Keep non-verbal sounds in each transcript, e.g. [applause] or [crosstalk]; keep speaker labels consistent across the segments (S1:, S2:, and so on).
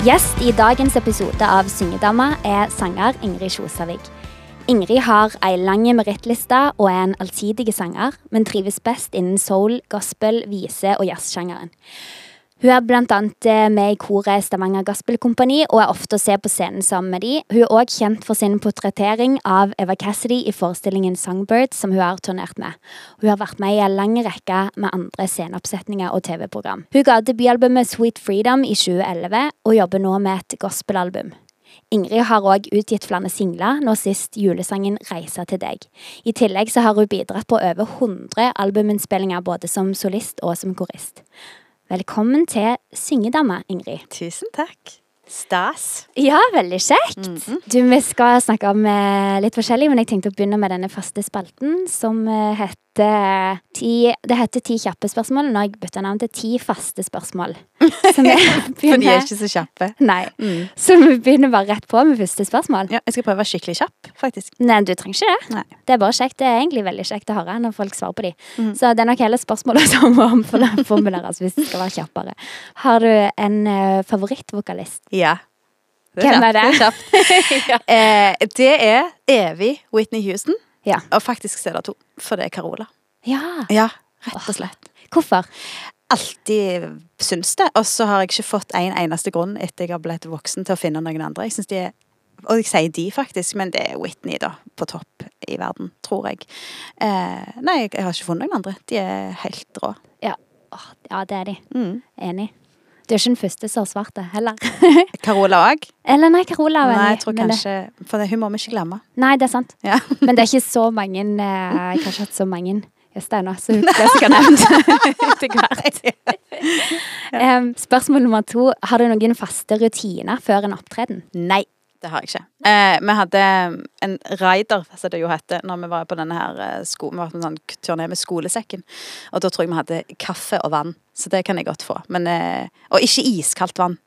S1: Gjest i dagens episode av Syngedama er sanger Ingrid Kjosavik. Ingrid har ei lang merittliste og er en allsidig sanger, men trives best innen soul, gospel, vise og jazzsjangeren. Hun er annet eh, med i koret Stavanger Gospel Kompani og er ofte å se på scenen sammen med de. Hun er òg kjent for sin portrettering av Eva Cassidy i forestillingen Songbird, som hun har turnert med. Hun har vært med i en lang rekke med andre sceneoppsetninger og TV-program. Hun ga debutalbumet Sweet Freedom i 2011, og jobber nå med et gospelalbum. Ingrid har òg utgitt flere singler, nå sist julesangen 'Reisa til deg'. I tillegg så har hun bidratt på over 100 albuminnspillinger både som solist og som korist. Velkommen til Syngedama, Ingrid.
S2: Tusen takk. Stas.
S1: Ja, veldig kjekt. Du, Vi skal snakke om eh, litt forskjellig, men jeg tenkte å begynne med denne faste spalten som eh, heter ti, Det heter Ti kjappe spørsmål. Nå har jeg bytta navn til Ti faste spørsmål. [laughs] Begynner,
S2: For de er ikke så kjappe.
S1: Nei.
S2: Mm.
S1: Så vi begynner bare rett på med første spørsmål.
S2: Ja, jeg skal prøve å være skikkelig kjapp, faktisk.
S1: Nei, du trenger ikke det.
S2: Nei.
S1: Det er bare kjekt. Det er egentlig veldig kjekt å høre når folk svarer på de.
S2: Mm.
S1: Så det er nok hele spørsmålet [laughs] som må omformuleres hvis det skal være kjappere. Har du en eh, favorittvokalist?
S2: Ja.
S1: Hvem er det? [laughs]
S2: eh, det er evig Whitney Houston.
S1: Ja.
S2: Og faktisk så er det to, for det er Carola.
S1: Ja.
S2: Ja, rett og slett.
S1: Hvorfor?
S2: Alltid syns det. Og så har jeg ikke fått en eneste grunn etter jeg har blitt voksen til å finne noen andre. Jeg synes de er og jeg sier de, faktisk, men det er Whitney, da. På topp i verden, tror jeg. Eh, nei, jeg har ikke funnet noen andre. De er helt rå.
S1: Åh, ja, det er de.
S2: Mm.
S1: Enig. Du er ikke den første som har svart det, heller. [laughs]
S2: Carola òg?
S1: Eller nei, Carola. var
S2: Nei, jeg tror
S1: men det-
S2: kanskje For det, hun må vi ikke glemme.
S1: Nei, det er sant.
S2: Ja. [laughs]
S1: Men det er ikke så mange eh, Jeg har ikke hatt så mange gjester ennå, så det skal jeg nevnt [laughs] etter hvert. Em, spørsmål nummer to. Har du noen faste rutiner før en opptreden?
S2: Nei, det har jeg ikke. Eh, vi hadde en rider, som det jo heter, når vi var på denne her eh, sko, vi var på en sånn turné med skolesekken. Og da tror jeg vi hadde kaffe og vann, så det kan jeg godt få. Men, eh, og ikke iskaldt vann.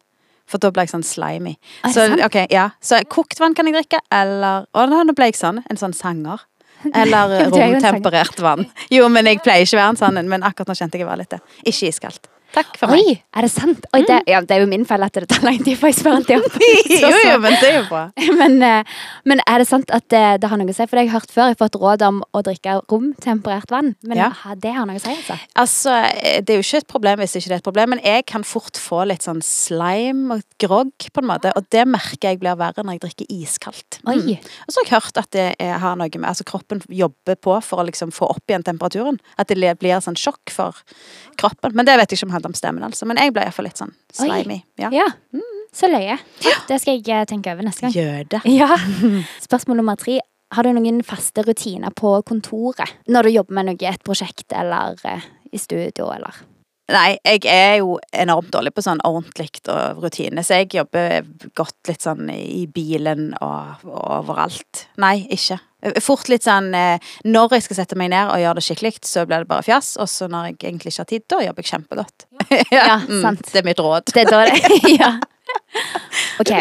S2: For da ble jeg sånn slimy. Så, okay, ja. så kokt vann kan jeg drikke, eller Å, nå ble jeg sånn. En sånn sanger. Eller [laughs]
S1: er
S2: romtemperert vann. Jo, men jeg pleier ikke å være en sånn en, men akkurat nå kjente jeg jeg var litt det. Ikke iskaldt. Takk for meg.
S1: Oi, er det sant? Oi, det, ja, det er jo min feil at det tar lang tid, for jeg spør alltid opp. [laughs] [laughs]
S2: jo, jo, men det er jo bra. [laughs]
S1: Men, eh, men er det sant at det, det har noe å si? For det har jeg hørt før. Jeg har fått råd om å drikke romtemperert vann. Men
S2: Ja.
S1: det har noe å si, altså?
S2: Altså, eh, det er jo ikke et problem hvis ikke det er et problem, men jeg kan fort få litt sånn slime og grogg, på en måte, og det merker jeg blir verre når jeg drikker iskaldt. Mm.
S1: Oi.
S2: Og så har jeg hørt at det er, har noe med Altså, kroppen jobber på for å liksom få opp igjen temperaturen. At det blir sånn sjokk for kroppen. Men det vet jeg ikke om handler om stemmen, altså. Men jeg ble iallfall litt sånn slimy. Ja.
S1: Ja. Så løye. Det skal jeg eh, tenke over neste gang.
S2: Gjør det.
S1: Ja. [laughs] Spørsmål nummer tre. Har du noen faste rutiner på kontoret når du jobber med noe, et prosjekt eller eh, i studio, eller?
S2: Nei, jeg er jo enormt dårlig på sånn ordentlig og rutine, så jeg jobber godt litt sånn i bilen og, og overalt. Nei, ikke. Fort litt sånn eh, Når jeg skal sette meg ned og gjøre det skikkelig, så blir det bare fjas. Og så når jeg egentlig ikke har tid, da jobber jeg kjempegodt.
S1: Ja, [laughs]
S2: mm,
S1: sant.
S2: Det er mitt råd.
S1: Det er det [laughs] [laughs] Ja. OK.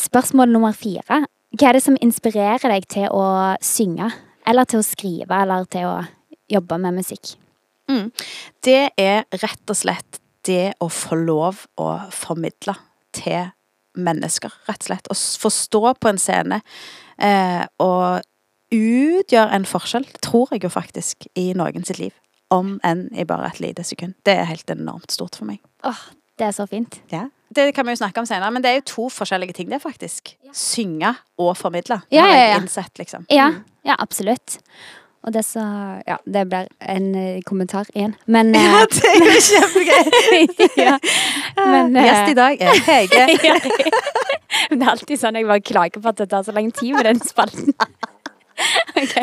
S1: Spørsmål nummer fire. Hva er det som inspirerer deg til å synge? Eller til å skrive, eller til å jobbe med musikk?
S2: Det er rett og slett det å få lov å formidle til mennesker, rett og slett. Å forstå på en scene eh, og utgjøre en forskjell, tror jeg jo faktisk, i noen sitt liv. Om enn i bare et lite sekund. Det er helt enormt stort for meg.
S1: Åh, det er så fint.
S2: Ja. Det kan vi jo snakke om senere, men det er jo to forskjellige ting, det, faktisk. Synge og formidle.
S1: Ja, ja, ja.
S2: innsett, liksom.
S1: Ja, ja absolutt. Og det så Ja, det blir en eh, kommentar igjen. Men [laughs] eh,
S2: det er jo kjempegøy! [laughs]
S1: ja. Men, [laughs] eh,
S2: Gjest i dag er Hege.
S1: ja. Men det er alltid sånn jeg bare klager på at det tar så lang tid med den spalten. Ok,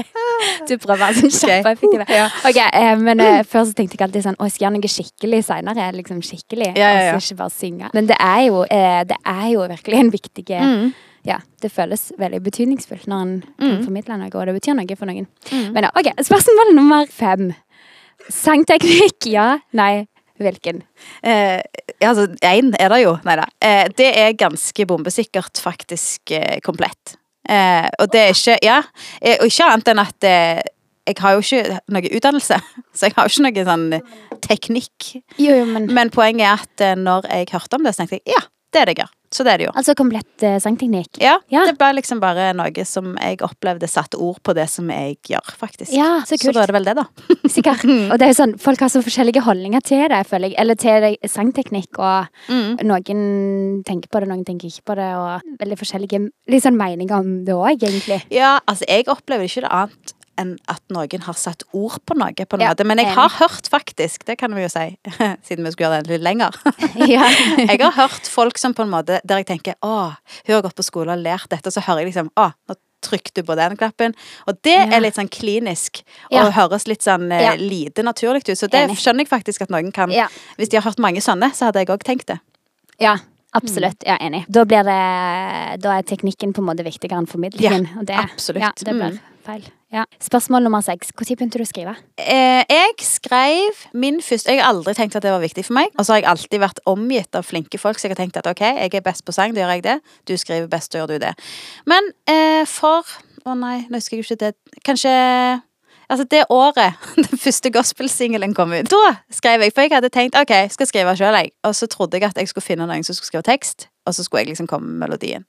S1: Du prøver å være sånn kjempeeffektiv.
S2: Ja.
S1: Ok, eh, men eh, Før så tenkte jeg alltid sånn Å, jeg skal gjøre noe skikkelig seinere. Liksom skikkelig.
S2: Ja, ja, ja.
S1: Altså ikke bare synge. Men det er jo, eh, det er jo virkelig en viktig
S2: Mm.
S1: Ja, det føles veldig betydningsfullt når en
S2: Mm.
S1: formidler noe, og det betyr noe for noen. Men ja, ok, spørsmål nummer fem. Sangteknikk, ja, nei, hvilken?
S2: Eh, altså, én er det jo. Nei da. Eh, det er ganske bombesikkert faktisk eh, komplett. Eh, og det er ikke Ja, eh, og ikke annet enn at eh, jeg har jo ikke noe utdannelse, [laughs] så jeg har jo ikke noe sånn teknikk.
S1: Jo, jo, men
S2: Men poenget er at når jeg hørte om det, så tenkte jeg ja, det er det jeg gjør. Så det er det jo.
S1: Altså komplett eh, sangteknikk?
S2: Ja,
S1: Ja.
S2: det ble liksom bare noe som jeg opplevde satte ord på det som jeg gjør, faktisk.
S1: Ja, så kult.
S2: Så da er det vel det, da. [laughs]
S1: Sikkert. [laughs] Og det er jo sånn, folk har så forskjellige holdninger til det, føler jeg. Eller til det, sangteknikk, og noen tenker på det, noen tenker ikke på det, og veldig forskjellige sånn meninger om det òg, egentlig.
S2: Ja, altså, jeg opplever ikke det annet enn at noen har satt ord på noe, på noe.
S1: Ja.
S2: Men jeg har hørt faktisk, det kan vi jo si, [laughs] siden vi skulle gjøre det litt lenger. [laughs] [laughs] Jeg har hørt folk som på en måte, der jeg tenker, å, hun har gått på skole og lært dette, og så hører jeg liksom, å, nå trykte du på den knappen. Og det
S1: Ja.
S2: er litt sånn klinisk,
S1: Ja.
S2: og høres litt sånn eh,
S1: Ja.
S2: lite naturlig ut. Så det
S1: Enig.
S2: skjønner jeg faktisk at noen kan,
S1: Ja.
S2: hvis de har hørt mange sånne, så hadde jeg også tenkt det.
S1: Ja, absolutt. Jeg er enig. Da blir det Da er teknikken på en måte viktigere enn formidlingen. og det,
S2: absolutt.
S1: Ja, det blir
S2: Mm.
S1: feil. Ja. Spørsmål nummer seks. Når begynte du å skrive?
S2: Eh, jeg skrev min første Jeg har aldri tenkt at det var viktig for meg. Og så har jeg alltid vært omgitt av flinke folk, så jeg har tenkt at ok, jeg er best på sang, da gjør jeg det. Du skriver best, da gjør du det. Men eh, for Å nei, nå husker jeg ikke det. Kanskje Altså det året [laughs] den første gospelsingelen kom ut, da skrev jeg. For jeg hadde tenkt ok, jeg skal skrive sjøl. Og så trodde jeg at jeg skulle finne noen som skulle skrive tekst, og så skulle jeg liksom komme med melodien.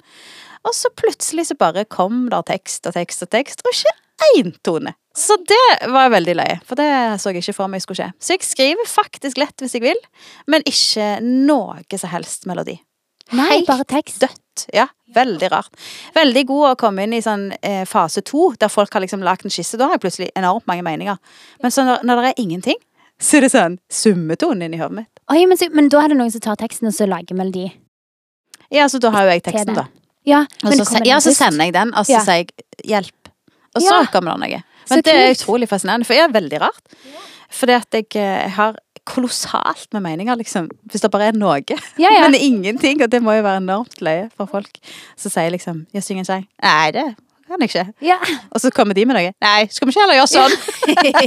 S2: Og så plutselig så bare kom der tekst og tekst og tekst, og ikke én tone. Så det var jeg veldig løye, for det så jeg ikke for meg skulle skje. Så jeg skriver faktisk lett hvis jeg vil, men ikke noe som helst melodi.
S1: Nei,
S2: Helt
S1: bare tekst.
S2: Dødt. Ja, veldig rart. Veldig god å komme inn i sånn eh, fase to, der folk har liksom lagd en skisse. Da har jeg plutselig enormt mange meninger. Men så når, når det er ingenting, så er det sånn summetone inni hodet mitt.
S1: Oi, men, så, men da er det noen som tar teksten og så lager melodi.
S2: Ja, så da har jo jeg teksten, da.
S1: Ja,
S2: Og
S1: men
S2: så, ja, så sender jeg den, og så sier jeg hjelp. Og så
S1: Ja.
S2: kommer det noe. Men det er utrolig fascinerende, for det er veldig rart. Fordi at jeg, jeg har kolossalt med meninger, liksom. Hvis det bare er noe.
S1: Ja, ja. [laughs]
S2: Men ingenting, og det må jo være enormt løye for folk. Så sier jeg liksom Jeg synger en sang. Nei, det kan jeg ikke.
S1: Ja. [laughs]
S2: Og så kommer de med noe. Nei, skal vi ikke heller gjøre sånn?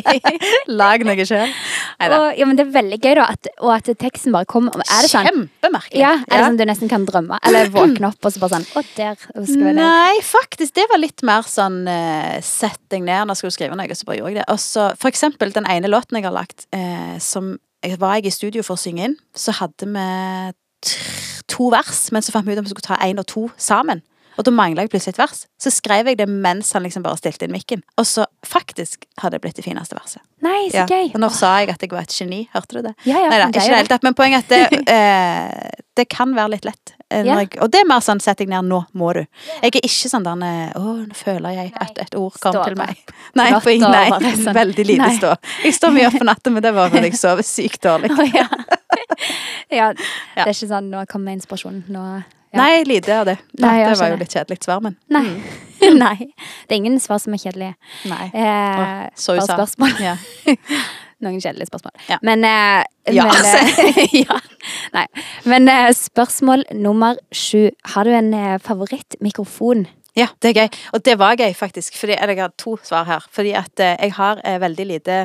S2: [laughs] Lag noe sjøl.
S1: Ja, men det er veldig gøy, da, at, og at teksten bare kommer. Er det sånn?
S2: Kjempemerkelig.
S1: Ja, er det sånn du nesten kan drømme? Eller våkne opp og så bare sånn Å, der skal vi.
S2: Nei, faktisk. Det var litt mer sånn uh, Sett deg ned, når jeg skulle skrive noe, så bare gjorde jeg det. Og så for eksempel den ene låten jeg har lagt, uh, som var jeg i studio for å synge inn, så hadde vi to vers, men så fant vi ut om vi skulle ta én og to sammen. Og da mangla jeg plutselig et vers. Så skrev jeg det mens han liksom bare stilte inn mikken. Og så faktisk hadde det blitt det fineste verset.
S1: Nei, så
S2: Ja.
S1: gøy.
S2: Og nå sa jeg at jeg var et geni. Hørte du det?
S1: Ja, ja,
S2: Nei da, ikke det hele tatt. Men poenget er at det, [laughs] eh, det kan være litt lett. eh,
S1: Ja.
S2: jeg, og det er mer sånn sett deg ned, nå må du. Jeg er ikke sånn der eh, Å, nå føler jeg at et ord kom
S1: Stå
S2: til meg. [laughs] Nei, for, nei
S1: sånn.
S2: veldig lite
S1: Nei.
S2: stå. Jeg står mye opp på natta, men det var fordi jeg sover sykt dårlig. [laughs]
S1: Oh, ja. ja. Det er ikke sånn 'nå kommer inspirasjonen'. Nå ja.
S2: Nei, lite av det.
S1: Nei,
S2: det var jo litt kjedelig svar, men
S1: Nei. [laughs] Nei. Det er ingen svar som er kjedelige.
S2: nei.
S1: Eh,
S2: Så
S1: bare
S2: USA.
S1: spørsmål.
S2: Ja. [laughs]
S1: Noen kjedelige spørsmål.
S2: Ja.
S1: Men, eh,
S2: Ja,
S1: men eh, [laughs] ja. Nei. Men eh, spørsmål nummer sju. Har du en eh, favorittmikrofon?
S2: Ja, det er gøy. Og det var gøy, faktisk. Fordi, eller jeg har to svar her. Fordi at eh, jeg har veldig lite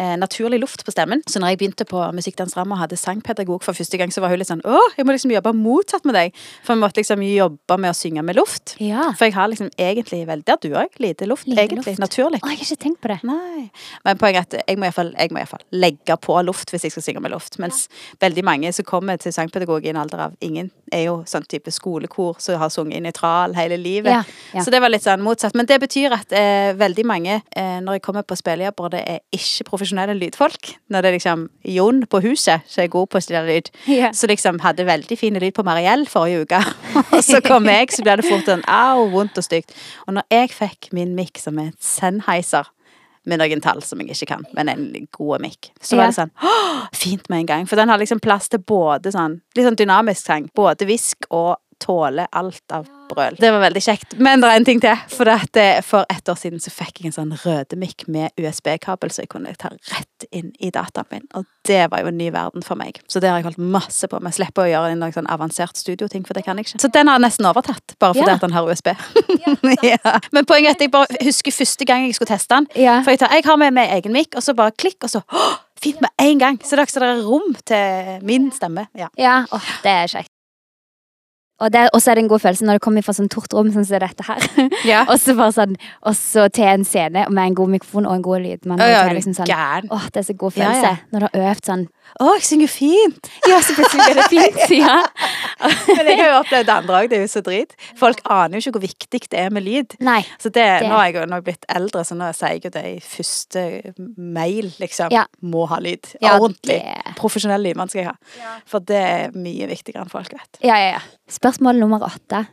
S2: eh, naturlig luft på stemmen. Så når jeg begynte på Musikkdanserammet og hadde sangpedagog for første gang, så var hun litt sånn Å, jeg må liksom jobbe motsatt med deg. For vi måtte liksom jobbe med å synge med luft.
S1: Ja.
S2: For jeg har liksom egentlig veldig Der du òg. Lite luft,
S1: Lite
S2: egentlig.
S1: luft.
S2: Naturlig.
S1: Å, jeg har ikke tenkt på det.
S2: Nei. Men poenget er at jeg må iallfall fall legge på luft hvis jeg skal synge med luft. Mens veldig mange som kommer til sangpedagog i en alder av ingen, er jo sånn type skolekor som har sunget nøytral hele livet.
S1: Ja, ja.
S2: Så det var litt sånn motsatt. Men det betyr at eh, veldig mange, eh, når jeg kommer på spillejobber, det er ikke profesjonelle lydfolk. Når det er liksom Jon på huset som er god på å stille lyd.
S1: Yeah.
S2: Så liksom hadde veldig fin lyd på Mariell forrige uke. [laughs] og så kom jeg, så ble det fort sånn au, vondt og stygt. Og når jeg fikk min mikk som er et Sennheiser med noen tall som jeg ikke kan, men en god mikk, så var det sånn fint med en gang. For den har liksom plass til både sånn litt sånn dynamisk sang, både hvisk og tåle alt av brøl. Det var veldig kjekt. Men det er en ting til. For, at, eh, for et år siden så fikk jeg en sånn rødemikk med USB-kabel, så jeg kunne ta rett inn i dataen min. Og det var jo en ny verden for meg. Så det har jeg holdt masse på med. Slipper å gjøre noen sånn avansert studioting, for det kan jeg ikke. Så den har jeg nesten overtatt, bare fordi
S1: Ja.
S2: at den har USB. [laughs] ja. Men poenget er at jeg bare husker første gang jeg skulle teste den.
S1: Ja.
S2: For jeg, tar, jeg har med meg egen mikk, og så bare klikk, og så Fint med en gang! Det så det er rom til min stemme. Ja.
S1: Ja, Oh, det er kjekt. Og så er det en god følelse når det kommer fra sånn tort rom sånn som dette her. [laughs]
S2: Ja.
S1: og så bare sånn, og så til en scene med en god mikrofon og en god lydmann.
S2: Ja, ja,
S1: det
S2: er
S1: liksom sånn? Åh, det er så god følelse. Når du har øvd sånn
S2: 'Å, jeg synger fint'.
S1: Ja, så plutselig blir det fint. [laughs] sier jeg.
S2: Men jeg har jo opplevd det andre òg. Det er jo så drit. Folk aner jo ikke hvor viktig det er med lyd.
S1: Nei.
S2: Så det,
S1: Det-
S2: Nå er jeg jo blitt eldre, så nå sier jeg jo det i første mail, liksom.
S1: Ja.
S2: Må ha lyd.
S1: Ja,
S2: Ordentlig.
S1: det-
S2: Profesjonell lydmann skal jeg ha. For det er mye viktigere enn folk vet.
S1: Ja, ja, ja. Spørsmål nummer åtte.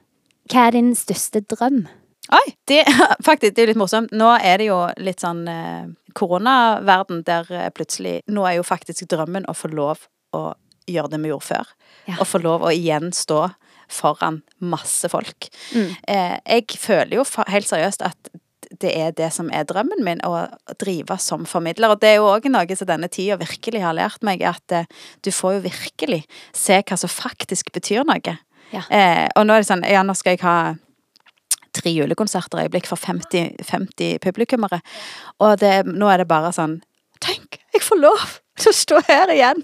S1: Hva er din største drøm?
S2: Oi! Det, [laughs] faktisk, det er jo litt morsomt. Nå er det jo litt sånn eh, koronaverden der eh, plutselig Nå er jo faktisk drømmen å få lov å gjøre det vi gjorde før.
S1: Ja.
S2: Å få lov å igjen stå foran masse folk.
S1: Mm.
S2: Eh, jeg føler jo helt seriøst at det er det som er drømmen min, å drive som formidler. Og det er jo òg noe som denne tida virkelig har lært meg, at eh, du får jo virkelig se hva som faktisk betyr noe.
S1: Ja.
S2: Eh, og nå er det sånn, ja, nå skal jeg ha tre julekonserter i øyeblikk for 50, 50 publikummere. Og det, nå er det bare sånn Tenk, jeg får lov til å stå her igjen!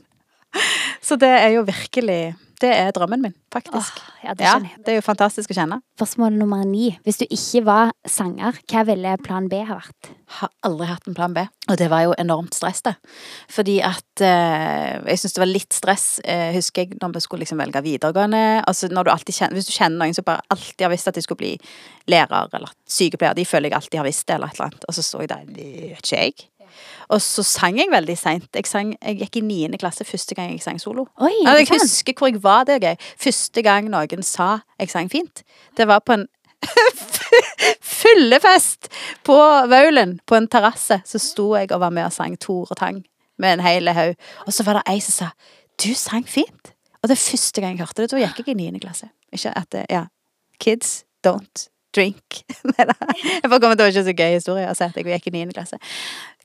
S2: Så det er jo virkelig Det er drømmen min, faktisk.
S1: Åh, ja, det
S2: ja, det er jo fantastisk å kjenne.
S1: Spørsmål nummer ni. Hvis du ikke var sanger, hva ville plan B ha vært?
S2: Har aldri hatt en plan B. Og det var jo enormt stress, det. Fordi at eh, Jeg syns det var litt stress, eh, husker jeg, når vi skulle liksom velge videregående. Altså når du alltid kjenner, Hvis du kjenner noen som bare alltid har visst at de skulle bli lærer eller sykepleier, de føler jeg alltid har visst det, eller et eller annet. Og så står jeg der, det vet ikke jeg. Og så sang jeg veldig seint. Jeg, jeg gikk i niende klasse første gang jeg sang solo.
S1: Oi,
S2: Ja,
S1: er
S2: jeg husker hvor jeg var, det er gøy. Første gang noen sa jeg sang fint. Det var på en [laughs] fyllefest på Vaulen, på en terrasse. Så sto jeg og var med og sang Tore Tang med en hel haug. Og så var det ei som sa 'du sang fint'. Og det er første gang jeg hørte det. Da gikk jeg i niende klasse. Ikke at det, ja. Kids don't drink. [laughs] Jeg får komme til å ikke så gøy historie at jeg gikk i niende klasse.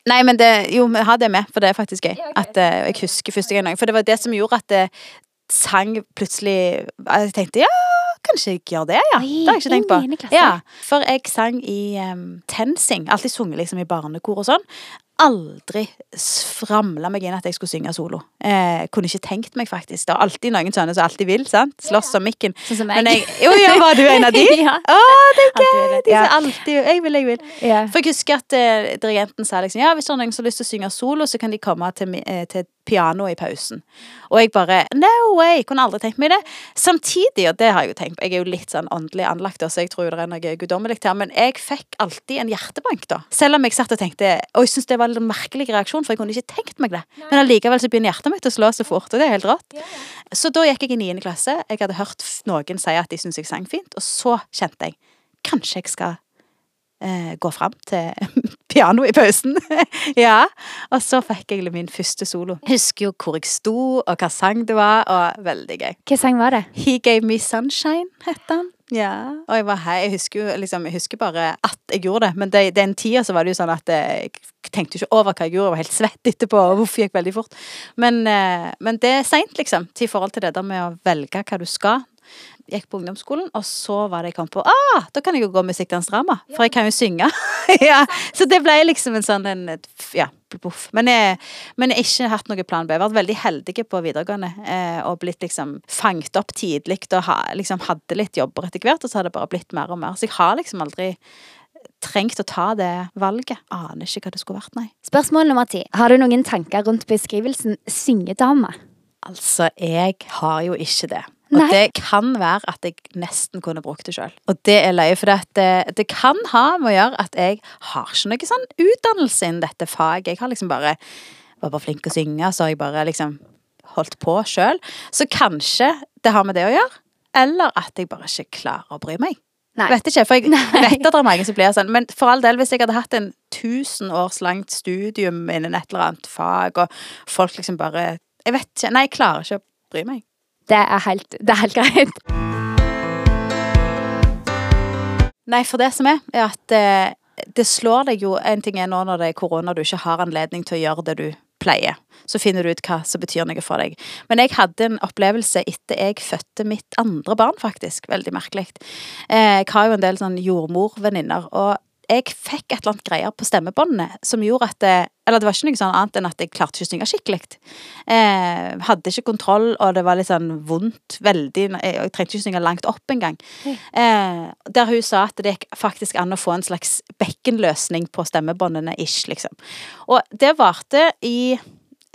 S2: Nei, men det, jo, men ha det med, for det er faktisk gøy. At uh, jeg husker første gang. For det var det som gjorde at det sang plutselig Jeg tenkte ja, kanskje jeg gjør det, ja.
S1: Oi,
S2: det har jeg ikke tenkt på. Ja, for jeg sang i um, TenSing. Alltid sunget liksom i barnekor og sånn. Aldri framla meg inn at jeg skulle synge solo. Eh, kunne ikke tenkt meg, faktisk. Det er alltid noen sånne som alltid vil, sant? Slåss om mikken.
S1: Sånn som
S2: meg. Jeg Jo, ja, var du en av de? [laughs]
S1: ja.
S2: Å, det er gøy! De som alltid Jeg vil, jeg vil.
S1: Ja.
S2: For jeg husker at eh, dirigenten sa liksom Ja, hvis det er noen som har lyst til å synge solo, så kan de komme til, eh, til pianoet i pausen. Og jeg bare No way! Kunne aldri tenkt meg det. Samtidig, og det har jeg jo tenkt på, jeg er jo litt sånn åndelig anlagt, så jeg tror det er noe guddommelig her, men jeg fikk alltid en hjertebank, da. Selv om jeg satt og tenkte Og jeg syns det var en merkelig reaksjon, for jeg kunne ikke tenkt meg det. Men allikevel så begynner hjertet mitt å slå så fort, og det er helt rått. Så da gikk jeg i niende klasse. Jeg hadde hørt noen si at de syntes jeg sang fint, og så kjente jeg kanskje jeg skal eh, gå fram til [laughs] piano i pausen. [laughs] ja. Og så fikk jeg min første solo. Jeg Husker jo hvor jeg sto, og hva sang det var, og veldig gøy.
S1: Hva sang var det?
S2: He Gave Me Sunshine, het han. Ja. Og jeg var hei, jeg husker jo liksom, jeg husker bare at jeg gjorde det, men det, den tida så var det jo sånn at eh, jeg tenkte ikke over hva jeg gjorde, jeg var helt svett etterpå, og hvorfor gikk veldig fort. Men, eh, men det er seint, liksom, til forhold til det der med å velge hva du skal. Gikk på ungdomsskolen, og så var det jeg kom på Ah, da kan jeg jo gå musikkdansdrama, for jeg kan jo synge. [laughs] ja, så det ble liksom en sånn en, ja, boff. Men men jeg har ikke hatt noen plan B. Jeg har vært veldig heldig på videregående eh, og blitt liksom fanget opp tidlig og ha, liksom hadde litt jobber etter hvert, og så har det bare blitt mer og mer. Så jeg har liksom aldri trengt å ta det valget. Aner ikke hva det skulle vært, nei.
S1: Spørsmål nummer ti. Har du noen tanker rundt beskrivelsen syngedame?
S2: Altså, jeg har jo ikke det. Og
S1: Nei.
S2: det kan være at jeg nesten kunne brukt det sjøl. Og det er løye, for det, det kan ha med å gjøre at jeg har ikke noe sånn utdannelse innen dette faget. Jeg har liksom bare var bare flink å synge, så har jeg bare liksom holdt på sjøl. Så kanskje det har med det å gjøre. Eller at jeg bare ikke klarer å bry meg.
S1: Nei.
S2: Vet ikke, for jeg
S1: Nei.
S2: vet at det er mange som blir sånn. Men for all del, hvis jeg hadde hatt en tusen års langt studium innen et eller annet fag, og folk liksom bare Jeg vet ikke. Nei, jeg klarer ikke å bry meg.
S1: Det er helt, det er helt greit.
S2: Nei, for det som er, er at eh, det slår deg jo En ting er nå når det er korona du ikke har anledning til å gjøre det du pleier. Så finner du ut hva som betyr noe for deg. Men jeg hadde en opplevelse etter jeg fødte mitt andre barn, faktisk. Veldig merkelig. Eh, jeg har jo en del sånn jordmorvenninner, og jeg fikk et eller annet greier på stemmebåndene som gjorde at det, Eller det var ikke noe sånn annet enn at jeg klarte ikke å synge skikkelig. Eh, hadde ikke kontroll, og det var litt sånn vondt. Veldig Jeg, jeg trengte ikke synge langt opp engang. Eh, der hun sa at det gikk faktisk an å få en slags bekkenløsning på stemmebåndene, ish, liksom. Og det varte i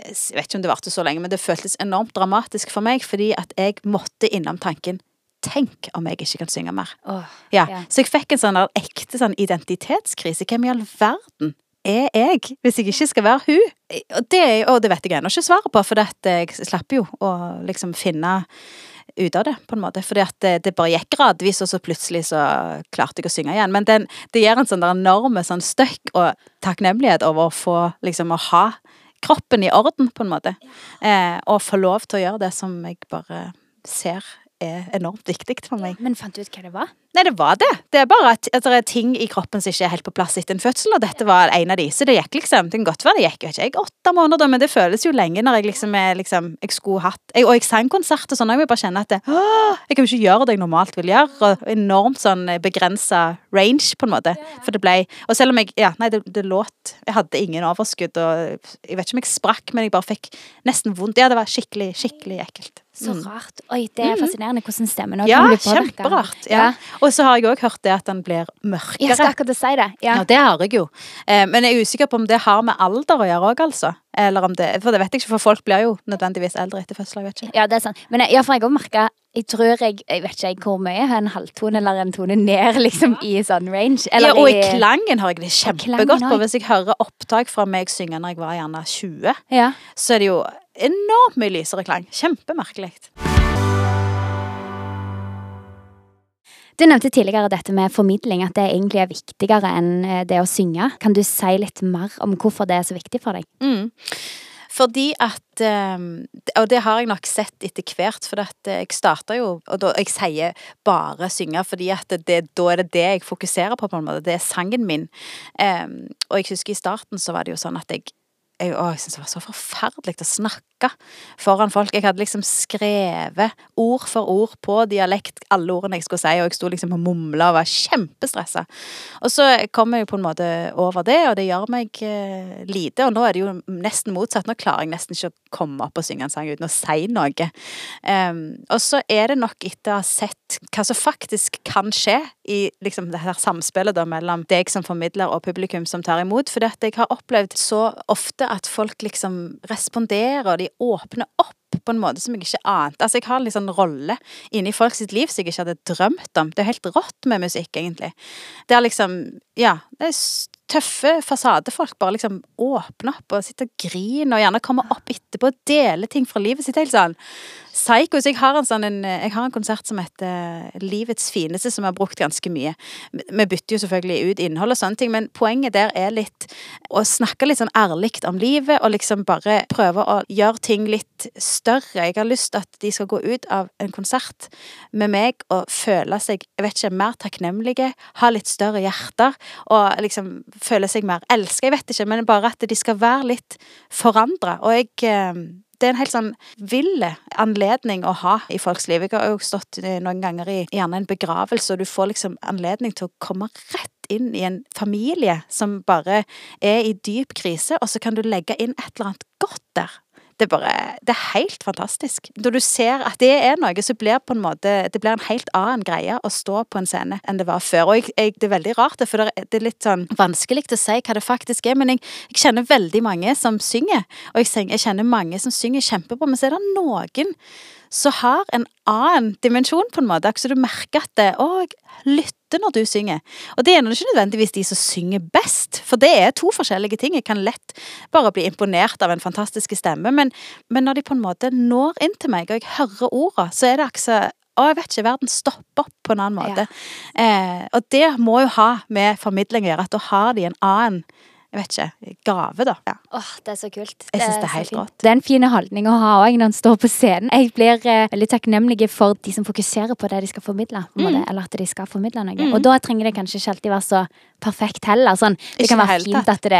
S2: Jeg vet ikke om det varte så lenge, men det føltes enormt dramatisk for meg, fordi at jeg måtte innom tanken Tenk om jeg ikke kan synge mer.
S1: Oh,
S2: Ja,
S1: Ja.
S2: Så jeg fikk en sånn ekte sånn identitetskrise. Hvem i all verden er jeg, hvis jeg ikke skal være hun? Og det, og det vet jeg ennå ikke svaret på, for at jeg slapp jo å liksom finne ut av det, på en måte. Fordi at det, det bare gikk gradvis, og så plutselig så klarte jeg å synge igjen. Men den, det gir en sånn enorme sånn støkk og takknemlighet over å få liksom å ha kroppen i orden, på en måte. Eh, og få lov til å gjøre det som jeg bare ser er enormt viktig for meg.
S1: Men fant du ut hva det var?
S2: Nei, det var det. Det er bare at, at det er ting i kroppen som ikke er helt på plass etter en fødsel, og dette var en av de. Så det gikk liksom Det kan godt være det gikk jo ikke jeg åtte måneder, men det føles jo lenge når jeg liksom er liksom Jeg skulle hatt jeg, Og jeg sang konsert og sånn, og jeg må bare kjenne at det, Jeg kan jo ikke gjøre det jeg normalt vil gjøre, og enormt sånn begrensa range, på en måte. For det ble Og selv om jeg Ja, nei, det, det låt Jeg hadde ingen overskudd, og jeg vet ikke om jeg sprakk, men jeg bare fikk nesten vondt. Ja, det var skikkelig, skikkelig ekkelt.
S1: Så
S2: Mm.
S1: rart. Oi, det er fascinerende hvordan stemmen òg
S2: Ja,
S1: kan bli påvirka.
S2: kjemperart. Ja. Og så har jeg òg hørt det at den blir mørkere.
S1: Jeg skal akkurat si det. Ja.
S2: Ja, det har jeg jo. Eh, men jeg er usikker på om det har med alder å gjøre òg, altså. Eller om det For det vet jeg ikke, for folk blir jo nødvendigvis eldre etter fødsel. Jeg vet ikke.
S1: Ja, det er sant. Men jeg, ja, for jeg òg merka Jeg tror jeg Jeg vet ikke jeg hvor mye. En halvtone eller en tone ned, liksom, i sånn range. Eller
S2: ja, og i klangen har jeg det kjempegodt på. Hvis jeg hører opptak fra meg synge når jeg var gjerne 20,
S1: Ja.
S2: så er det jo enormt mye lysere klang. Kjempemerkelig.
S1: Du nevnte tidligere dette med formidling, at det egentlig er viktigere enn eh, det å synge. Kan du si litt mer om hvorfor det er så viktig for deg?
S2: Mm. Fordi at eh, Og det har jeg nok sett etter hvert, for at jeg starter jo Og da, jeg sier bare synge, fordi at det, da er det det jeg fokuserer på, på en måte. Det er sangen min. Eh, og jeg husker i starten så var det jo sånn at jeg jeg, å, jeg syntes det var så forferdelig å snakke foran folk. Jeg hadde liksom skrevet ord for ord på dialekt alle ordene jeg skulle si, og jeg sto liksom og mumla og var kjempestressa. Og så kom jeg jo på en måte over det, og det gjør meg eh, lite. Og nå er det jo nesten motsatt. Nå klarer jeg nesten ikke å komme opp og synge en sang uten å si noe. Um, og så er det nok etter å ha sett hva som faktisk kan skje i liksom det her samspillet da mellom deg som formidler og publikum som tar imot. For jeg har opplevd så ofte at folk liksom responderer, de åpner opp på en måte som jeg ikke ante. Altså, jeg har en litt sånn rolle inni folk sitt liv som jeg ikke hadde drømt om. Det er helt rått med musikk, egentlig. Det er liksom Ja, det er tøffe fasadefolk bare liksom åpner opp og sitter og griner, og gjerne kommer opp etterpå og deler ting fra livet sitt. Helt sånn psycho. Så jeg har en sånn Jeg har en konsert som heter Livets fineste, som jeg har brukt ganske mye. Vi bytter jo selvfølgelig ut innhold og sånne ting, men poenget der er litt å snakke litt sånn ærlig om livet, og liksom bare prøve å gjøre ting litt større. Jeg har lyst til at de skal gå ut av en konsert med meg og føle seg jeg vet ikke, mer takknemlige, ha litt større hjerter, og liksom føle seg mer elska. Jeg vet ikke, men bare at de skal være litt forandra. Og jeg eh, det er en helt sånn vill anledning å ha i folks liv. Jeg har jo stått noen ganger i gjerne en begravelse, og du får liksom anledning til å komme rett inn i en familie som bare er i dyp krise, og så kan du legge inn et eller annet godt der. Det bare Det er helt fantastisk. Når du ser at det er noe, så blir på en måte Det blir en helt annen greie å stå på en scene enn det var før. Og jeg, jeg, det er veldig rart, for det er, litt sånn vanskelig å si hva det faktisk er. Men jeg, jeg kjenner veldig mange som synger, og jeg, kjenner mange som synger kjempebra, men så er det noen som har en annen dimensjon, på en måte. Så du merker at det, å, jeg lytter når du synger. Og det er ikke nødvendigvis de som synger best, for det er to forskjellige ting. Jeg kan lett bare bli imponert av en fantastisk stemme, men, men når de på en måte når inn til meg, og jeg hører orda, så er det akkurat å, jeg vet ikke, verden stopper opp på en annen måte. Eh, og det må jo ha med formidling å gjøre, at da har de en annen jeg vet ikke, gave, da. Ja.
S1: Åh, det er så kult.
S2: Jeg synes det er helt rått.
S1: Det er en fin holdning å ha òg når en står på scenen. Jeg blir eh, veldig takknemlig for de som fokuserer på det de skal formidle. På en måte,
S2: Mm.
S1: eller at de skal formidle noe. Og da trenger det kanskje ikke alltid være så perfekt heller. Sånn, det
S2: Ikke
S1: kan være fint at det,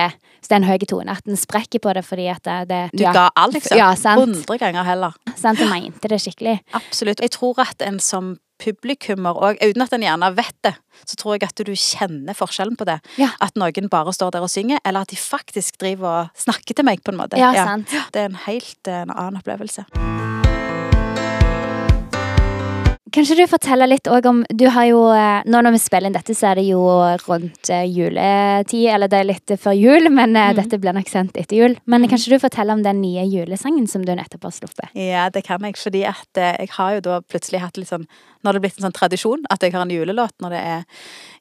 S1: det er en høy tone, at en sprekker på det fordi at det, det
S2: Du
S1: ja,
S2: ga alt, liksom.
S1: Ja, sant.
S2: Hundre ganger heller.
S1: Sant, jeg mente det skikkelig.
S2: Absolutt. Jeg tror at en som publikummer òg, uten at en gjerne vet det, så tror jeg at du kjenner forskjellen på det.
S1: Ja.
S2: At noen bare står der og synger, eller at de faktisk driver og snakker til meg, på en måte.
S1: Ja, sant.
S2: Det er en helt eh, en annen opplevelse.
S1: Kanskje du forteller litt òg om Du har jo eh, Nå når vi spiller inn dette, så er det jo rundt eh, juletid, eller det er litt før jul, men eh,
S2: Mm.
S1: dette blir nok sendt etter jul. Men kanskje du forteller om den nye julesangen som du nettopp har sluppet?
S2: Ja, det kan jeg, fordi at jeg har jo da plutselig hatt litt sånn Nå har det blitt en sånn tradisjon at jeg har en julelåt når det er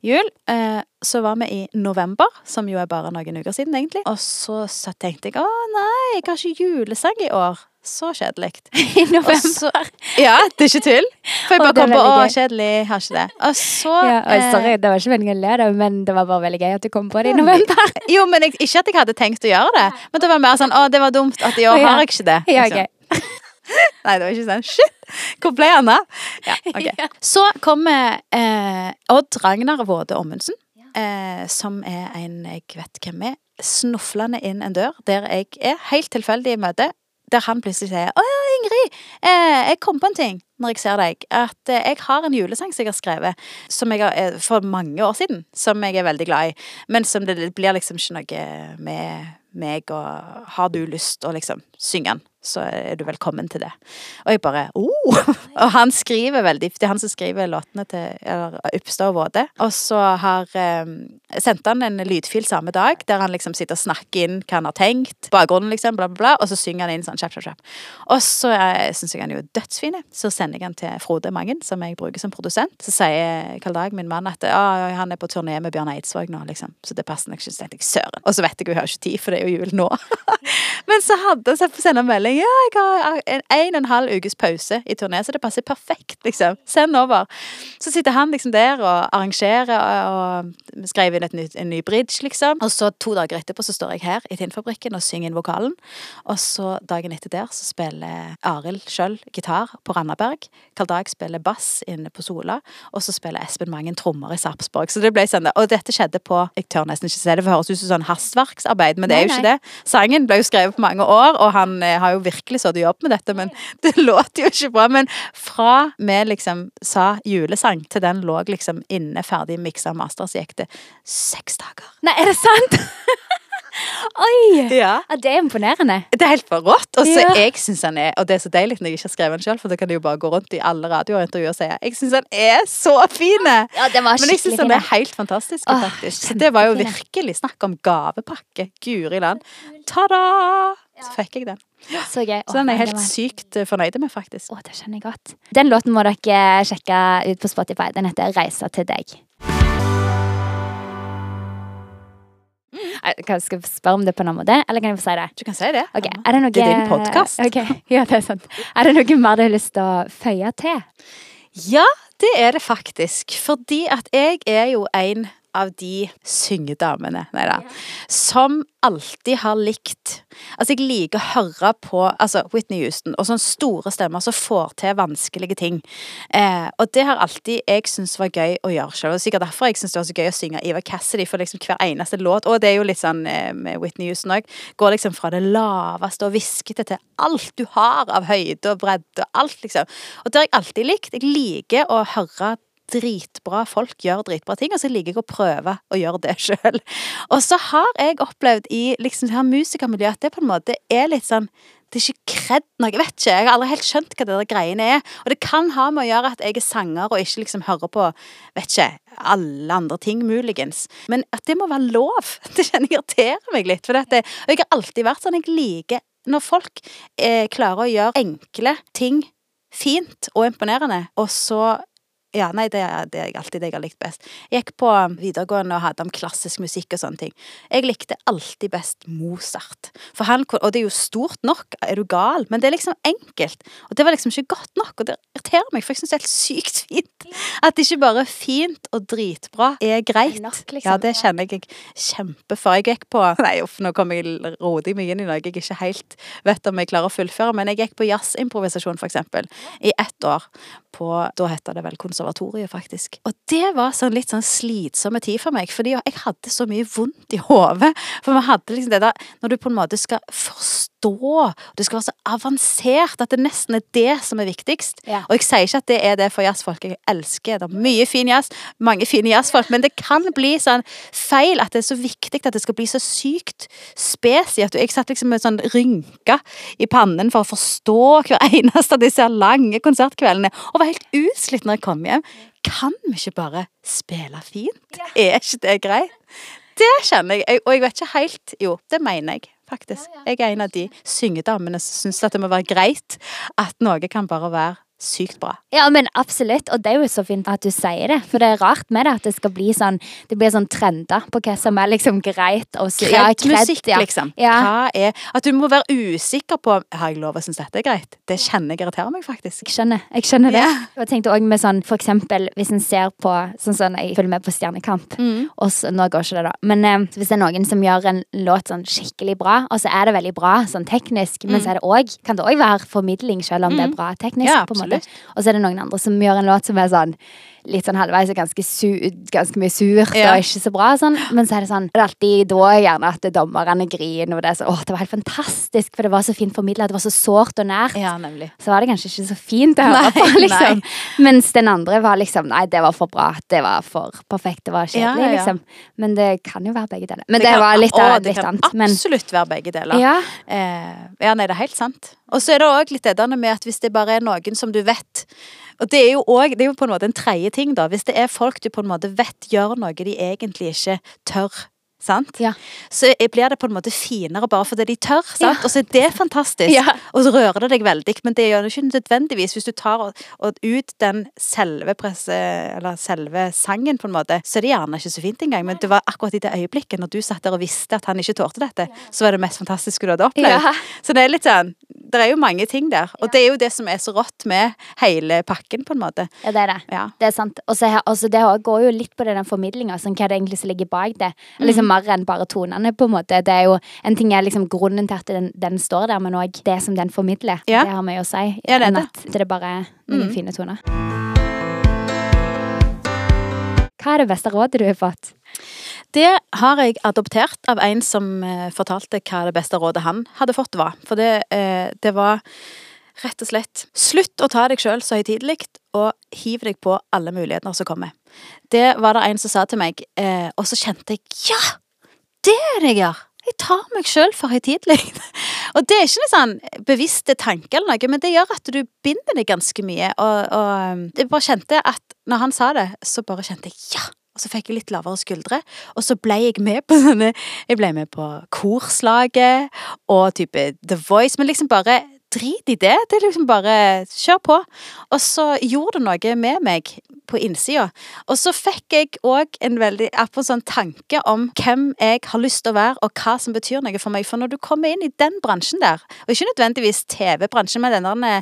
S2: jul. Så var vi i november, som jo er bare noen uker siden, egentlig. Og så, så tenkte jeg å nei, jeg har ikke julesang i år. Så kjedelig. [laughs]
S1: I
S2: november. så- Ja, det er ikke tull. For jeg bare kom på å, kjedelig, har ikke det. Og så
S1: Ja, oi,
S2: eh,
S1: sorry, det var ikke meningen å le, men det var bare veldig gøy at du kom på det i november. [laughs]
S2: Jo, men jeg, ikke at jeg hadde tenkt å gjøre det. Men det var mer sånn å, det var dumt at i år har jeg ikke det.
S1: Ja, okay. [laughs]
S2: Nei, det var ikke sånn. Shit! Hvor ble han av? Ja,
S1: okay.
S2: Så kommer eh, Odd Ragnar Våde Ommundsen, eh, som er en jeg vet hvem er, snuflende inn en dør der jeg er helt tilfeldig i møte. Der han plutselig sier 'Å ja, Ingrid, eh, jeg kom på en ting når jeg ser deg. At eh, jeg har en julesang som jeg har skrevet som jeg har, eh, for mange år siden. Som jeg er veldig glad i. Men som det blir liksom ikke noe med meg, og har du lyst å liksom synge den, så er du velkommen til det. Og jeg bare oh! [laughs] Og han skriver veldig Det er han som skriver låtene til eller, Uppstad og Våde. Og så har eh, sendte han en lydfil samme dag, der han liksom sitter og snakker inn hva han har tenkt. Bakgrunnen, liksom, bla, bla, bla. Og så synger han inn sånn kjapp, kjapp, kjapp. Og så uh, syns jeg han er jo dødsfin. Så sender jeg han til Frode Mangen, som jeg bruker som produsent. Så sier Karl min mann, at han er på turné med Bjørn Eidsvåg nå, liksom. Så det passer nok ikke. Så tenkte jeg søren. Og så vet jeg jo, jeg har ikke tid, for det er jo jul nå. [laughs] Men så hadde han sendt en melding. Ja, jeg har en, en og en halv ukes pause i turné, så det passer perfekt, liksom. Send over. Så sitter han liksom der og arrangerer og, og skrev inn nytt, en ny bridge, liksom. Og så to dager etterpå så står jeg her i Tinnfabrikken og synger inn vokalen. Og så dagen etter der så spiller Arild sjøl gitar på Randaberg. Karl Dag spiller bass inne på Sola. Og så spiller Espen Mangen trommer i Sarpsborg. Så det ble sånn Og dette skjedde på Jeg tør nesten ikke si det, for det høres ut som sånn hastverksarbeid, men det er jo ikke det. Sangen ble jo skrevet på mange år, og han eh, har jo virkelig så i jobb med dette, men [laughs] det låter jo ikke bra. Men fra vi liksom sa julesang til den lå liksom inne ferdig miksa master, så gikk det seks dager.
S1: Nei, er det sant? [laughs] Oi!
S2: Ja.
S1: Det er imponerende.
S2: Det er helt for rått. Og så
S1: Ja.
S2: jeg synes han er Og det er så deilig når jeg ikke har skrevet den sjøl, for da kan jeg jo bare gå rundt i alle radiointervjuer og si jeg syns han er så fin!
S1: Ja,
S2: Men jeg syns han er helt fantastisk,
S1: Åh,
S2: faktisk. Det var jo virkelig snakk om gavepakke. Guri land. Ta-da! Så fikk jeg den.
S1: Så gøy.
S2: Så den er jeg helt sykt eh, fornøyd med, faktisk.
S1: Å, det skjønner jeg godt. Den låten må dere sjekke ut på Spotify. Den heter 'Reisa til deg'. Jeg skal jeg spørre om det på en annen måte, eller kan jeg få si det?
S2: Du kan si det.
S1: Okay. er det noe
S2: Det er din podcast.
S1: Okay. [laughs] Ja, det er sant. Er det noe mer du har lyst til å føye til?
S2: Ja, det er det faktisk. Fordi at jeg er jo en av de syngedamene, nei da, som alltid har likt Altså, jeg liker å høre på altså Whitney Houston og sånne store stemmer som får til vanskelige ting. Eh, og det har alltid jeg syntes var gøy å gjøre selv. Og sikkert derfor jeg syns det var så gøy å synge Eva Cassidy for liksom hver eneste låt. Og det er jo litt sånn eh, med Whitney Houston òg. Går liksom fra det laveste og hviskete til alt du har av høyde og bredde og alt, liksom. Og det har jeg alltid likt. Jeg liker å høre dritbra folk gjør dritbra ting, og så liker jeg å prøve å gjøre det [laughs] sjøl. Og så har jeg opplevd i liksom det her musikermiljøet at det på en måte er litt sånn det er ikke kred. Jeg vet ikke. Jeg har aldri helt skjønt hva det der greiene er. Og det kan ha med å gjøre at jeg er sanger og ikke liksom hører på vet ikke, alle andre ting, muligens. Men at det må være lov. [laughs] Det kjenner jeg irriterer meg litt. For dette, og jeg har alltid vært sånn. Jeg liker når folk eh, klarer å gjøre enkle ting fint og imponerende, og så ja, nei, det er, det er alltid det jeg har likt best. Jeg gikk på videregående og hadde om klassisk musikk og sånne ting. Jeg likte alltid best Mozart. For han, og det er jo stort nok, er du gal? Men det er liksom enkelt. Og det var liksom ikke godt nok, og det irriterer meg, for jeg syns det er helt sykt fint. At ikke bare fint og dritbra er greit.
S1: nok, liksom.
S2: Ja, det kjenner jeg kjempe for. Jeg gikk på [laughs] Nei, uff, nå kommer jeg rodig mye inn i noe jeg ikke helt vet om jeg klarer å fullføre, men jeg gikk på jazzimprovisasjon, for eksempel, i ett år. På, da heter det vel konservatorium konservatoriet, faktisk. Og det var sånn litt sånn slitsomme tid for meg, fordi jeg hadde så mye vondt i hodet. For vi hadde liksom det der Når du på en måte skal forstå det skal være så avansert at det nesten er det som er viktigst.
S1: Ja.
S2: Og jeg sier ikke at det er det for jazzfolk. Jeg elsker det. er Mye fin jazz, mange fine jazzfolk, men det kan bli sånn feil at det er så viktig at det skal bli så sykt spesi at Jeg satt liksom med sånn rynka i pannen for å forstå hver [laughs] eneste av disse lange konsertkveldene, og var helt utslitt når jeg kom hjem. Kan vi ikke bare spille fint? Er ikke det greit? Det kjenner jeg, og jeg vet ikke helt Jo, det mener jeg faktisk. Jeg er en av de syngedamene som syns at det må være greit at noe kan bare være sykt bra.
S1: Ja, men absolutt, og det er jo så fint at du sier det. For det er rart med det at det skal bli sånn Det blir sånn trender på hva som er liksom greit. Og så, ja,
S2: musikk,
S1: ja.
S2: liksom.
S1: Ja.
S2: Hva er At du må være usikker på Har jeg lov å synes dette er greit? Det kjenner jeg irriterer meg, faktisk.
S1: Jeg skjønner, jeg skjønner det.
S2: Yeah.
S1: Og jeg tenkte også med sånn, for eksempel hvis en ser på Sånn sånn, jeg følger med på Stjernekamp,
S2: Mm.
S1: og så, nå går ikke det, da. Men eh, hvis det er noen som gjør en låt sånn skikkelig bra, og så er det veldig bra sånn teknisk, men så er det også, kan det òg være formidling, selv om det er bra teknisk.
S2: Mm. Ja,
S1: på en måte. Og så er det noen andre som gjør en låt som er sånn litt sånn halvveis og ganske, su ganske mye surt
S2: Ja.
S1: og ikke så bra. Sånn. Men så er det sånn Det er alltid da gjerne at dommerne griner, og det er så Åh, det var helt fantastisk, for det var så fint formidla, det var så sårt og nært
S2: Ja,
S1: så var det kanskje ikke så fint å høre på, [laughs] liksom.
S2: nei.
S1: Mens den andre var liksom Nei, det var for bra. Det var for perfekt. Det var kjedelig,
S2: Ja,
S1: liksom. Men det kan jo være begge deler. Men det,
S2: kan-
S1: var litt,
S2: Å,
S1: av-
S2: det
S1: litt
S2: kan
S1: annet. Men
S2: absolutt være begge deler.
S1: ja,
S2: Eh, ja, nei, det er helt sant. Og så er det òg litt det der med at hvis det bare er noen som du vet Og det er jo òg på en måte en tredje ting, da. Hvis det er folk du på en måte vet gjør noe de egentlig ikke tør. Sant?
S1: Ja.
S2: Så blir det på en måte finere bare fordi de tør. Sant?
S1: Ja.
S2: Og så er det fantastisk.
S1: Ja.
S2: Og så rører det deg veldig. Men det gjør det ikke nødvendigvis hvis du tar ut den selve presse, eller selve sangen, på en måte, så er det gjerne ikke så fint engang. Men det var akkurat i det øyeblikket, når du satt der og visste at han ikke tålte dette, så var det mest fantastiske du hadde opplevd. Så det er litt sånn Det er jo mange ting der. Og det er jo det som er så rått med hele pakken, på en måte.
S1: ja, det er det.
S2: Ja.
S1: Det er sant. Og så altså, det går jo litt på den formidlinga, sånn, hva det egentlig som ligger bak det. Liksom Mer enn bare tonene, på en måte. Det er jo, En ting er liksom grunnen til at den, den står der, men òg det som den formidler.
S2: Ja.
S1: Det har mye å si.
S2: Ja, det
S1: enn at det bare er noen
S2: Mm.
S1: fine toner. Hva er det beste rådet du har fått?
S2: Det har jeg adoptert av en som eh, fortalte hva det beste rådet han hadde fått var. For det, eh, det var rett og slett Slutt å ta deg sjøl så høytidelig, og hiv deg på alle muligheter som kommer. Det var det en som sa til meg, eh, og så kjente jeg Ja! Det er det jeg gjør! Jeg tar meg sjøl for høytidelig. [laughs] og det er ikke noe sånn bevisste tanke eller noe, men det gjør at du binder deg ganske mye. Og, og jeg bare kjente at når han sa det, så bare kjente jeg ja! Og så fikk jeg litt lavere skuldre, og så ble jeg med på [laughs] sånne Jeg ble med på korslaget og type The Voice, men liksom bare drit i det. Det er liksom bare kjør på. Og så gjorde det noe med meg på innsida. Og så fikk jeg òg en veldig en sånn tanke om hvem jeg har lyst til å være, og hva som betyr noe for meg. For når du kommer inn i den bransjen der, og ikke nødvendigvis TV-bransjen, men denne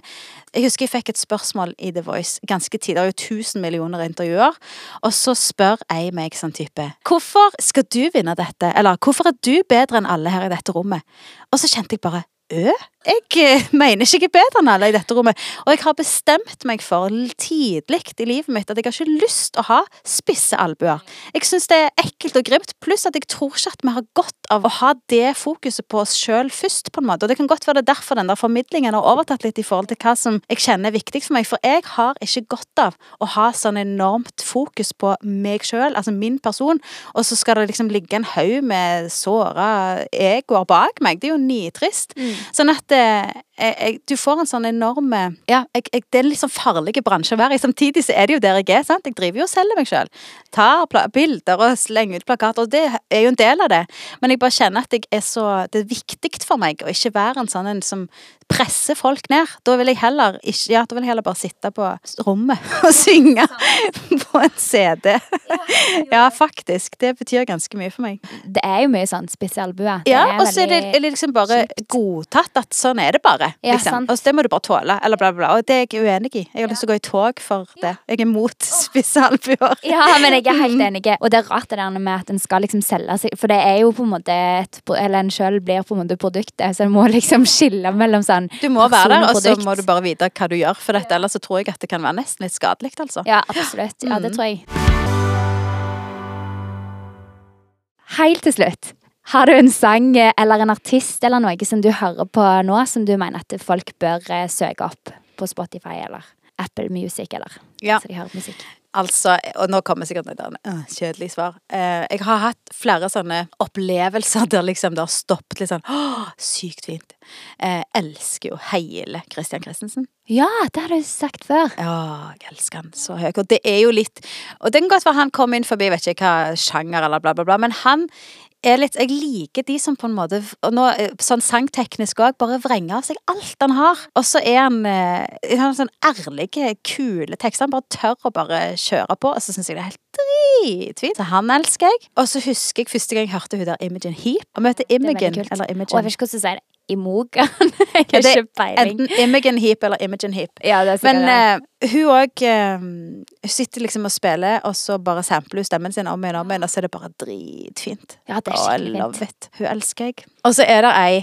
S2: Jeg husker jeg fikk et spørsmål i The Voice ganske tidlig, det er jo 1000 millioner intervjuer, og så spør jeg meg sånn type Hvorfor skal du vinne dette? Eller hvorfor er du bedre enn alle her i dette rommet? Og så kjente jeg bare Ø? Jeg eh, mener ikke jeg er bedre enn alle i dette rommet. Og jeg har bestemt meg for tidlig i livet mitt at jeg har ikke lyst å ha spisse albuer. Jeg syns det er ekkelt og grimt, pluss at jeg tror ikke at vi har godt av å ha det fokuset på oss sjøl først, på en måte. Og det kan godt være det er derfor den der formidlingen har overtatt litt i forhold til hva som jeg kjenner er viktig for meg. For jeg har ikke godt av å ha sånn enormt fokus på meg sjøl, altså min person, og så skal det liksom ligge en haug med såra egoer bak meg. Det er jo nitrist. Sånn at jeg, jeg, du får en sånn enorme Ja, jeg, det er en litt sånn farlig bransje å være i. Samtidig så er det jo der jeg er. sant? Jeg driver jo og selger meg sjøl. Tar bilder og slenger ut plakater, og det er jo en del av det. Men jeg bare kjenner at er så Det er viktig for meg å ikke være en sånn en som presser folk ned. Da vil jeg heller ikke Ja, da vil jeg heller bare sitte på rommet [laughs] og synge på en CD. [laughs] Ja, faktisk. Det betyr ganske mye for meg.
S1: Det er jo mye sånn spesialbue.
S2: Ja, og så det er det liksom bare godtatt at sånn er det bare.
S1: Ja,
S2: liksom. Og så det må du bare tåle, eller bla, bla, bla. Og det er jeg uenig i. Jeg har lyst til å gå i tog for det. Jeg er mot [laughs] spisse albuer.
S1: Ja, men jeg er [laughs] helt enig. Og det er rart det der med at en skal liksom selge seg For det er jo på en måte et Eller en sjøl blir på en måte produktet, så en må liksom skille mellom sånn
S2: Du må være der,
S1: og
S2: og så må du bare vite hva du gjør for dette. Ellers så tror jeg at det kan være nesten litt skadelig, altså.
S1: Ja, absolutt. Ja, det
S2: Mm.
S1: tror jeg. Helt til slutt. Har du en sang eh, eller en artist eller noe som du hører på nå, som du mener at folk bør eh, søke opp på Spotify eller Apple Music, eller
S2: Ja.
S1: så de hører musikk?
S2: Altså, og nå kommer sikkert et uh, kjedelig svar. Eh, jeg har hatt flere sånne opplevelser der liksom det har stoppet litt sånn Åh, sykt fint. Eh, elsker jo hele Christian Christensen.
S1: Ja, det har du sagt før.
S2: Ja, jeg elsker han så høyt. Og det er jo litt Og det kan godt være han kom inn forbi, vet ikke hva sjanger eller bla, bla, bla, men han litt Jeg liker de som på en måte Og nå eh, sånn sangteknisk òg, bare vrenger av seg alt han har. Og så er han eh, han sånn ærlige, kule tekster. Han bare tør å bare kjøre på, og så syns jeg det er helt dritfint. Så han elsker jeg. Og så husker jeg første gang jeg hørte hun der Imogen Heap. Og
S1: møtte
S2: Imogen, eller Imogen
S1: Og jeg vet ikke hvordan du sier det. Imogen. [laughs] jeg har ikke peiling.
S2: Enten Imogen Heap eller Imogen Heap.
S1: Ja, det er
S2: Men
S1: det.
S2: eh, hun òg uh, sitter liksom og spiller, og så bare sampler hun stemmen sin om igjen og om igjen, og så er det bare dritfint.
S1: Ja, det er skikkelig fint.
S2: Hun elsker jeg. Og så er det ei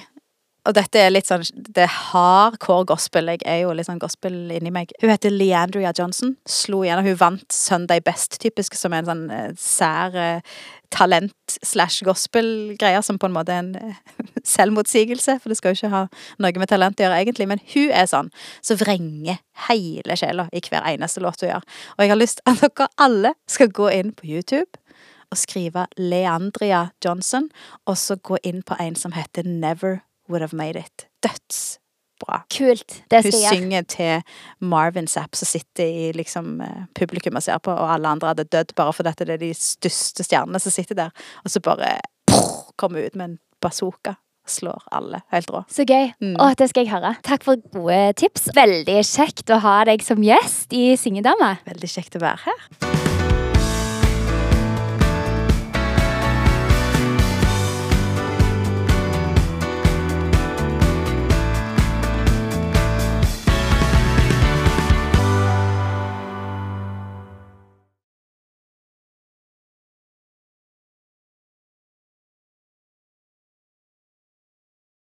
S2: og dette er litt sånn Det er hardcore gospel. Jeg er jo litt sånn gospel inni meg. Hun heter Leandria Johnson. Slo igjennom. Hun vant Sunday Best, typisk, som er en sånn eh, sær uh, talent slash gospel-greier, som på en måte er en eh, [laughs] selvmotsigelse. For det skal jo ikke ha noe med talent å gjøre, egentlig. Men hun er sånn som vrenger hele sjela i hver eneste låt hun gjør. Og jeg har lyst at dere alle skal gå inn på YouTube og skrive Leandria Johnson, og så gå inn på en som heter Never Would Have Made It. Dødsbra.
S1: Kult. Det skal jeg gjøre.
S2: Hun synger til Marvin Zapp, som sitter i liksom eh, publikum og ser på, og alle andre hadde dødd bare fordi det er de største stjernene som sitter der, og så bare prr, kommer ut med en bazooka. Slår alle. Helt rå.
S1: Så gøy.
S2: Mm.
S1: Å, det skal jeg høre. Takk for gode tips. Veldig kjekt å ha deg som gjest i Syngedame.
S2: Veldig kjekt å være her.